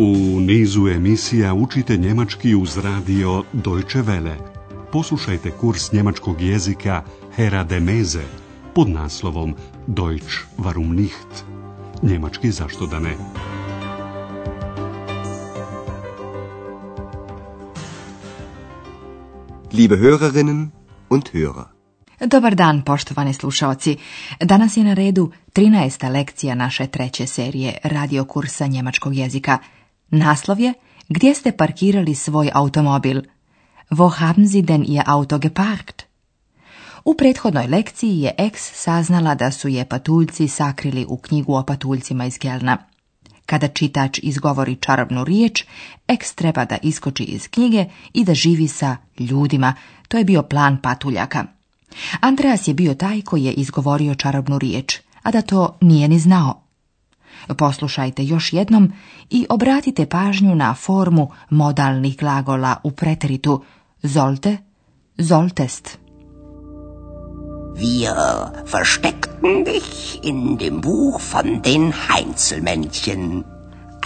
U nizu emisija učite njemački uz radio Deutsche Welle. Poslušajte kurs njemačkog jezika Hera de Meze pod naslovom Deutsch warum nicht? Njemački zašto da ne? Liebe Hörerinnen und Hörer. Dobar dan, poštovani slušaoci. Danas je na redu 13. lekcija naše treće serije radiokursa njemačkog jezika – Naslov je Gdje ste parkirali svoj automobil? Wo haben Sie denn Ihr Auto geparkt? U prethodnoj lekciji je Eks saznala da su je patuljci sakrili u knjigu o patuljcima iz Kelna. Kada čitač izgovori čarobnu riječ, Eks treba da iskoči iz knjige i da živi sa ljudima. To je bio plan patuljaka. Andreas je bio taj koji je izgovorio čarobnu riječ, a da to nije ni znao. Poslušajte još jednom i obratite pažnju na formu modalnih glagola u preteritu sollte, soltest. Wir versteckten dich in dem Buch von den Heinzelmännchen.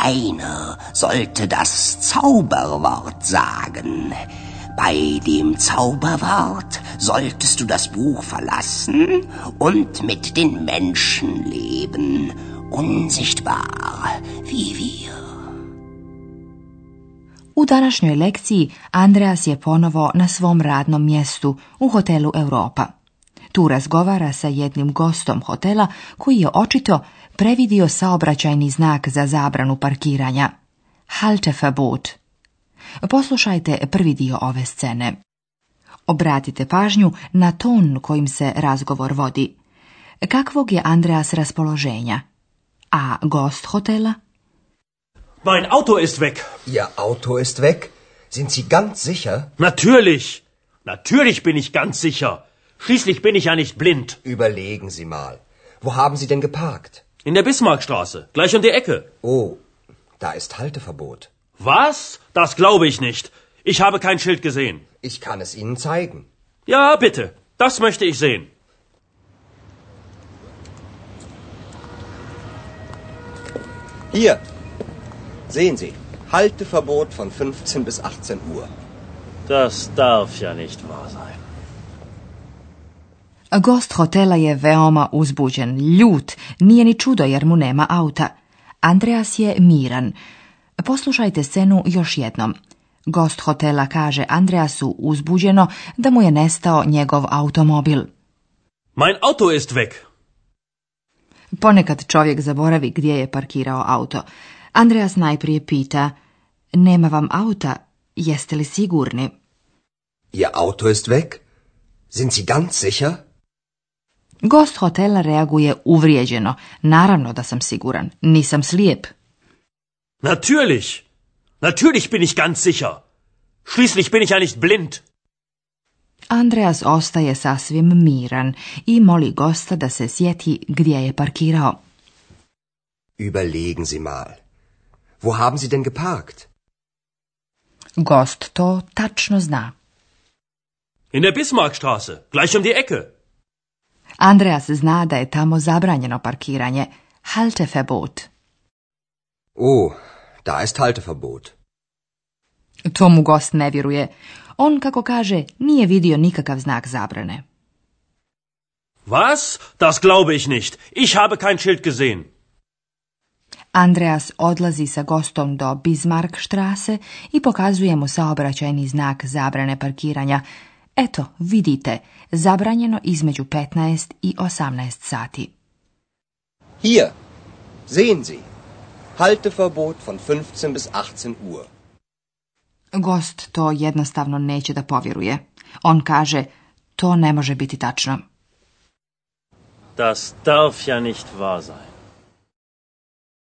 Einer sollte das Zauberwort sagen. Bei dem Zauberwort solltest du das Buch verlassen und mit den Menschen leben. unsichtbar wie wir. U današnjoj lekciji Andreas je ponovo na svom radnom mjestu u hotelu Europa. Tu razgovara sa jednim gostom hotela koji je očito previdio saobraćajni znak za zabranu parkiranja. Halte Poslušajte prvi dio ove scene. Obratite pažnju na ton kojim se razgovor vodi. Kakvog je Andreas raspoloženja? a Hotel? Mein Auto ist weg. Ihr Auto ist weg? Sind Sie ganz sicher? Natürlich. Natürlich bin ich ganz sicher. Schließlich bin ich ja nicht blind. Überlegen Sie mal. Wo haben Sie denn geparkt? In der Bismarckstraße, gleich um die Ecke. Oh, da ist Halteverbot. Was? Das glaube ich nicht. Ich habe kein Schild gesehen. Ich kann es Ihnen zeigen. Ja, bitte. Das möchte ich sehen. Hier, sehen Sie, Halteverbot von 15 bis 18 Uhr. Das darf ja nicht wahr sein. Gost hotela je veoma uzbuđen, ljut, nije ni čudo jer mu nema auta. Andreas je miran. Poslušajte scenu još jednom. Gost hotela kaže Andreasu uzbuđeno da mu je nestao njegov automobil. Mein Auto ist weg. Ponekad čovjek zaboravi gdje je parkirao auto. Andreas najprije pita, nema vam auta, jeste li sigurni? Ihr auto ist weg? Sind Sie ganz sicher? Gost hotela reaguje uvrijeđeno. Naravno da sam siguran. Nisam slijep. Natürlich. Natürlich bin ich ganz sicher. Schließlich bin ich ja nicht blind. Andreas ostaje sasvim miran i moli gosta da se sjeti gdje je parkirao. Überlegen Sie mal. Wo haben Sie denn geparkt? Gost to tačno zna. In der Bismarckstraße, gleich um die Ecke. Andreas zna da je tamo zabranjeno parkiranje. Halteverbot. O, oh, da ist Halteverbot. To mu gost ne vjeruje. On, kako kaže, nije vidio nikakav znak zabrane. Was? Das glaube ich nicht. Ich habe kein Schild gesehen. Andreas odlazi sa gostom do Bismarck i pokazuje mu saobraćajni znak zabrane parkiranja. Eto, vidite, zabranjeno između 15 i 18 sati. Hier, sehen Sie, Halteverbot von 15 bis 18 Uhr. Gost to jednostavno neće da povjeruje. On kaže, to ne može biti tačno. Das darf ja nicht wahr sein.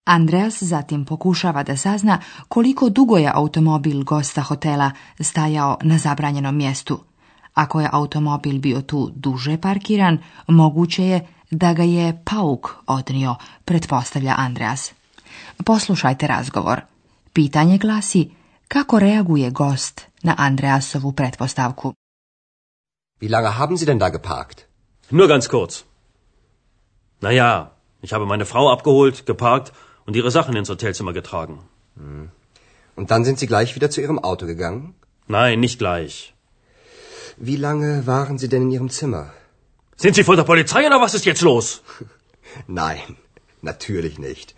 Andreas zatim pokušava da sazna koliko dugo je automobil gosta hotela stajao na zabranjenom mjestu. Ako je automobil bio tu duže parkiran, moguće je da ga je pauk odnio, pretpostavlja Andreas. Poslušajte razgovor. Pitanje glasi Kako reaguje gost na Andreasovu pretpostavku? Wie lange haben Sie denn da geparkt? Nur ganz kurz. Naja, ich habe meine Frau abgeholt, geparkt und ihre Sachen ins Hotelzimmer getragen. Hm. Und dann sind Sie gleich wieder zu Ihrem Auto gegangen? Nein, nicht gleich. Wie lange waren Sie denn in Ihrem Zimmer? Sind Sie vor der Polizei oder was ist jetzt los? Nein, natürlich nicht.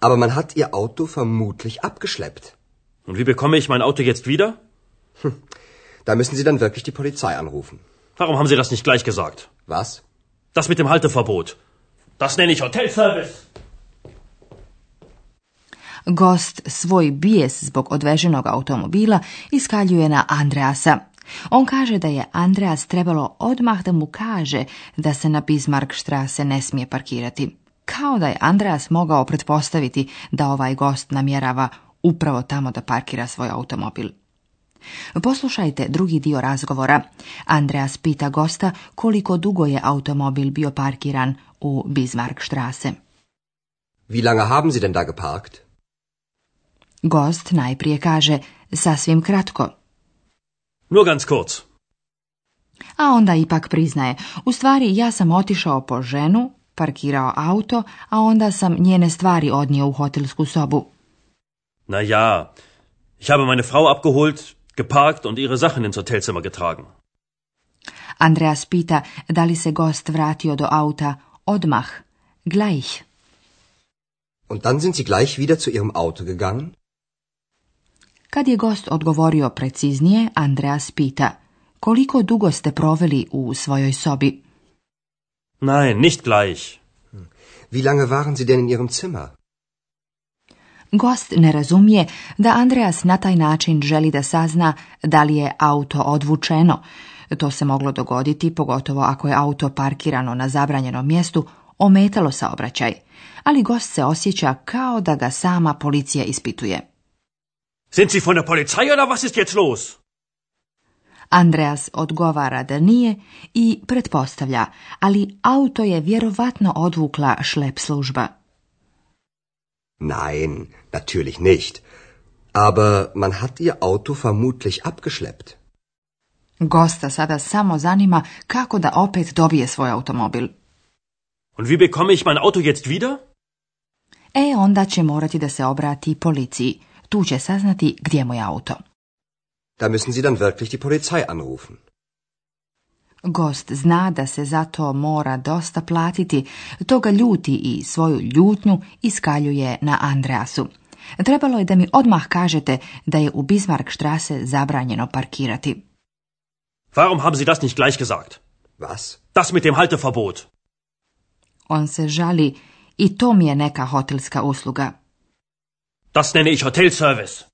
Aber man hat Ihr Auto vermutlich abgeschleppt. Und wie bekomme ich mein Auto jetzt wieder? Hm. Da müssen Sie dann wirklich die Polizei anrufen. Warum haben Sie das nicht gleich gesagt? Was? Das mit dem Halteverbot. Das nenne ich Hotelservice. Gost svoj bijes zbog odveženog automobila iskaljuje na Andreasa. On kaže da je Andreas trebalo odmah da mu kaže da se na Bismarck štrase ne smije parkirati. Kao da je Andreas mogao pretpostaviti da ovaj gost namjerava upravo tamo da parkira svoj automobil. Poslušajte drugi dio razgovora. Andreas pita gosta koliko dugo je automobil bio parkiran u štrase. Wie lange haben Sie denn da geparkt? Gost najprije kaže sasvim kratko. Nur ganz kurz. A onda ipak priznaje, u stvari ja sam otišao po ženu, parkirao auto, a onda sam njene stvari odnio u hotelsku sobu. Na ja, ich habe meine Frau abgeholt, geparkt und ihre Sachen ins Hotelzimmer getragen. Andreas pita da li se gost vratio do auta odmach, gleich. Und dann sind Sie gleich wieder zu Ihrem Auto gegangen? Kad je gost odgovorio preciznije, Andreas pita, koliko dugo ste proveli u svojoj sobi? Nein, nicht gleich. Hm. Wie lange waren Sie denn in Ihrem Zimmer? Gost ne razumije da Andreas na taj način želi da sazna da li je auto odvučeno. To se moglo dogoditi, pogotovo ako je auto parkirano na zabranjenom mjestu, ometalo obraćaj. Ali gost se osjeća kao da ga sama policija ispituje. Sind Sie von Polizei oder was ist jetzt los? Andreas odgovara da nije i pretpostavlja, ali auto je vjerovatno odvukla šlep služba. Nein, natürlich nicht. Aber man hat ihr Auto vermutlich abgeschleppt. Gosta sada samo zanima kako da opet dobije svoj automobil. Und wie bekomme ich mein Auto jetzt wieder? E onda će morati da se obrati policiji. Tu će saznati gdje mu je auto. Da müssen Sie dann wirklich die Polizei anrufen. Gost zna da se za to mora dosta platiti, toga ljuti i svoju ljutnju iskaljuje na Andreasu. Trebalo je da mi odmah kažete da je u Bismarck štrase zabranjeno parkirati. Warum haben Sie das nicht gleich gesagt? Was? Das mit dem Halteverbot. On se žali i to mi je neka hotelska usluga. Das nenne ich Hotelservice.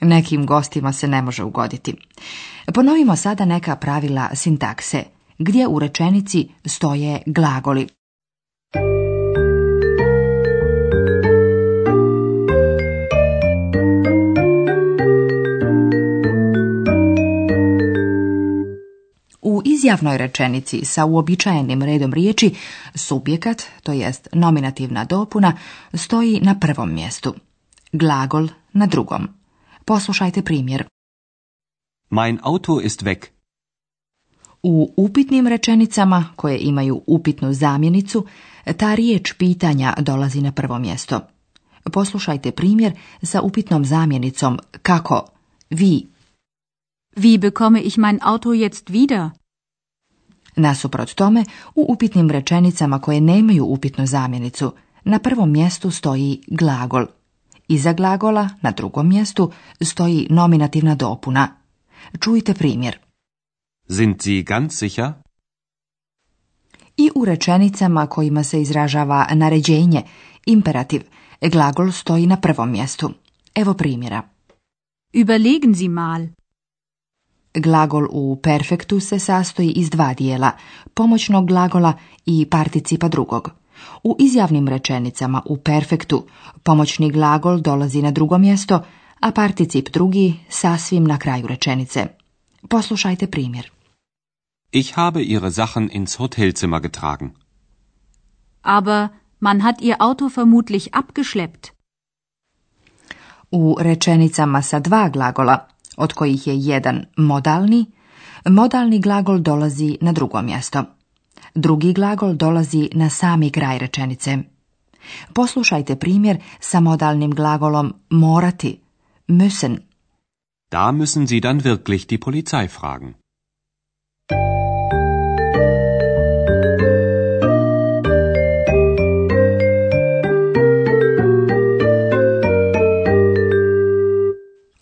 Nekim gostima se ne može ugoditi. Ponovimo sada neka pravila sintakse, gdje u rečenici stoje glagoli. U izjavnoj rečenici sa uobičajenim redom riječi subjekat, to jest nominativna dopuna, stoji na prvom mjestu, glagol na drugom. Poslušajte primjer. Mein Auto ist weg. U upitnim rečenicama, koje imaju upitnu zamjenicu, ta riječ pitanja dolazi na prvo mjesto. Poslušajte primjer sa upitnom zamjenicom kako vi. Wie bekomme ich mein Auto jetzt wieder? Nasuprot tome, u upitnim rečenicama koje nemaju upitnu zamjenicu, na prvom mjestu stoji glagol – Iza glagola na drugom mjestu stoji nominativna dopuna. Čujte primjer. Sind Sie ganz sicher? I u rečenicama kojima se izražava naređenje, imperativ, glagol stoji na prvom mjestu. Evo primjera. Überlegen Sie mal. Glagol u perfektu se sastoji iz dva dijela, pomoćnog glagola i participa drugog. U izjavnim rečenicama u perfektu pomoćni glagol dolazi na drugo mjesto, a particip drugi sasvim na kraju rečenice. Poslušajte primjer. Ich habe ihre Sachen ins Hotelzimmer getragen. Aber man hat ihr Auto vermutlich abgeschleppt. U rečenicama sa dva glagola, od kojih je jedan modalni, modalni glagol dolazi na drugo mjesto. Drugi glagol dolazi na sami kraj rečenice. Poslušajte primjer sa modalnim glagolom morati, müssen. Da müssen Sie dann wirklich die Polizei fragen.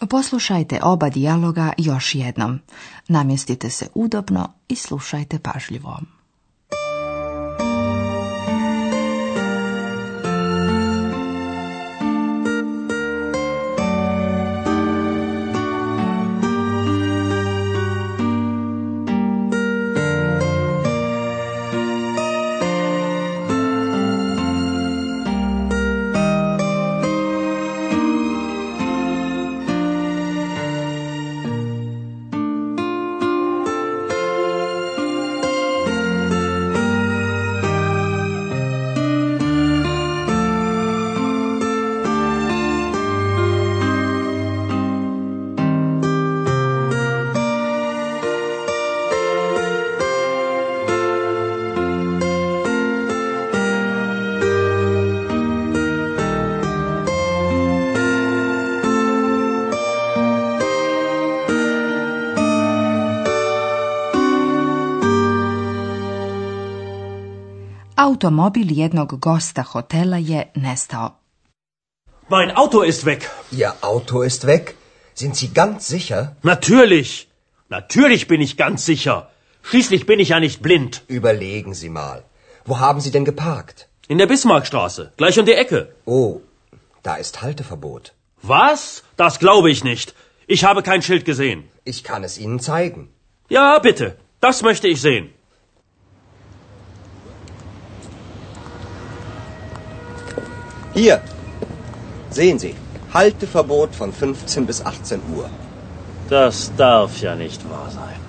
Poslušajte oba dijaloga još jednom. Namjestite se udobno i slušajte pažljivo. Automobil jednog gosta hotela je nestao. Mein Auto ist weg. Ihr Auto ist weg? Sind Sie ganz sicher? Natürlich. Natürlich bin ich ganz sicher. Schließlich bin ich ja nicht blind. Überlegen Sie mal. Wo haben Sie denn geparkt? In der Bismarckstraße, gleich um die Ecke. Oh, da ist Halteverbot. Was? Das glaube ich nicht. Ich habe kein Schild gesehen. Ich kann es Ihnen zeigen. Ja, bitte. Das möchte ich sehen. Hier, sehen Sie, Halteverbot von 15 bis 18 Uhr. Das darf ja nicht wahr sein.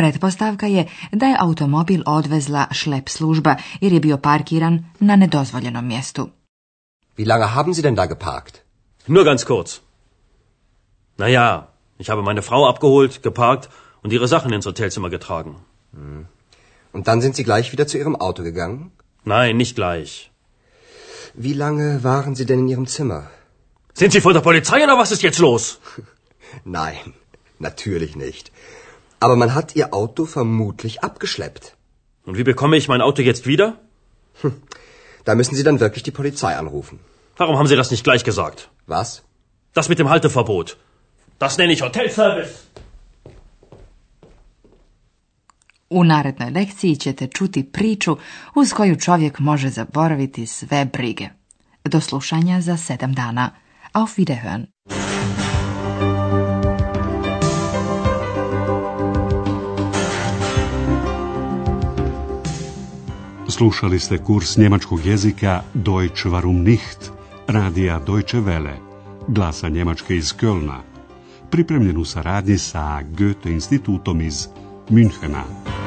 Pretpostavka je da je automobil odvezla šlep služba jer je bio parkiran na nedozvoljenom mjestu. Wie lange haben Sie denn da geparkt? Nur ganz kurz. Na ja, ich habe meine Frau abgeholt, geparkt und ihre Sachen ins Hotelzimmer getragen. Hm. Und dann sind Sie gleich wieder zu Ihrem Auto gegangen? Nein, nicht gleich. Wie lange waren Sie denn in Ihrem Zimmer? Sind Sie von der Polizei oder was ist jetzt los? Nein, natürlich nicht. Aber man hat Ihr Auto vermutlich abgeschleppt. Und wie bekomme ich mein Auto jetzt wieder? Hm, da müssen Sie dann wirklich die Polizei anrufen. Warum haben Sie das nicht gleich gesagt? Was? Das mit dem Halteverbot. Das nenne ich Hotelservice. U narednoj lekciji ćete čuti priču uz koju čovjek može zaboraviti sve brige. Do slušanja za sedam dana. Auf Wiederhören! Slušali ste kurs njemačkog jezika Deutsch warum nicht, radija Deutsche Welle, glasa Njemačke iz Kölna, pripremljen u saradnji sa Goethe institutom iz Münchena.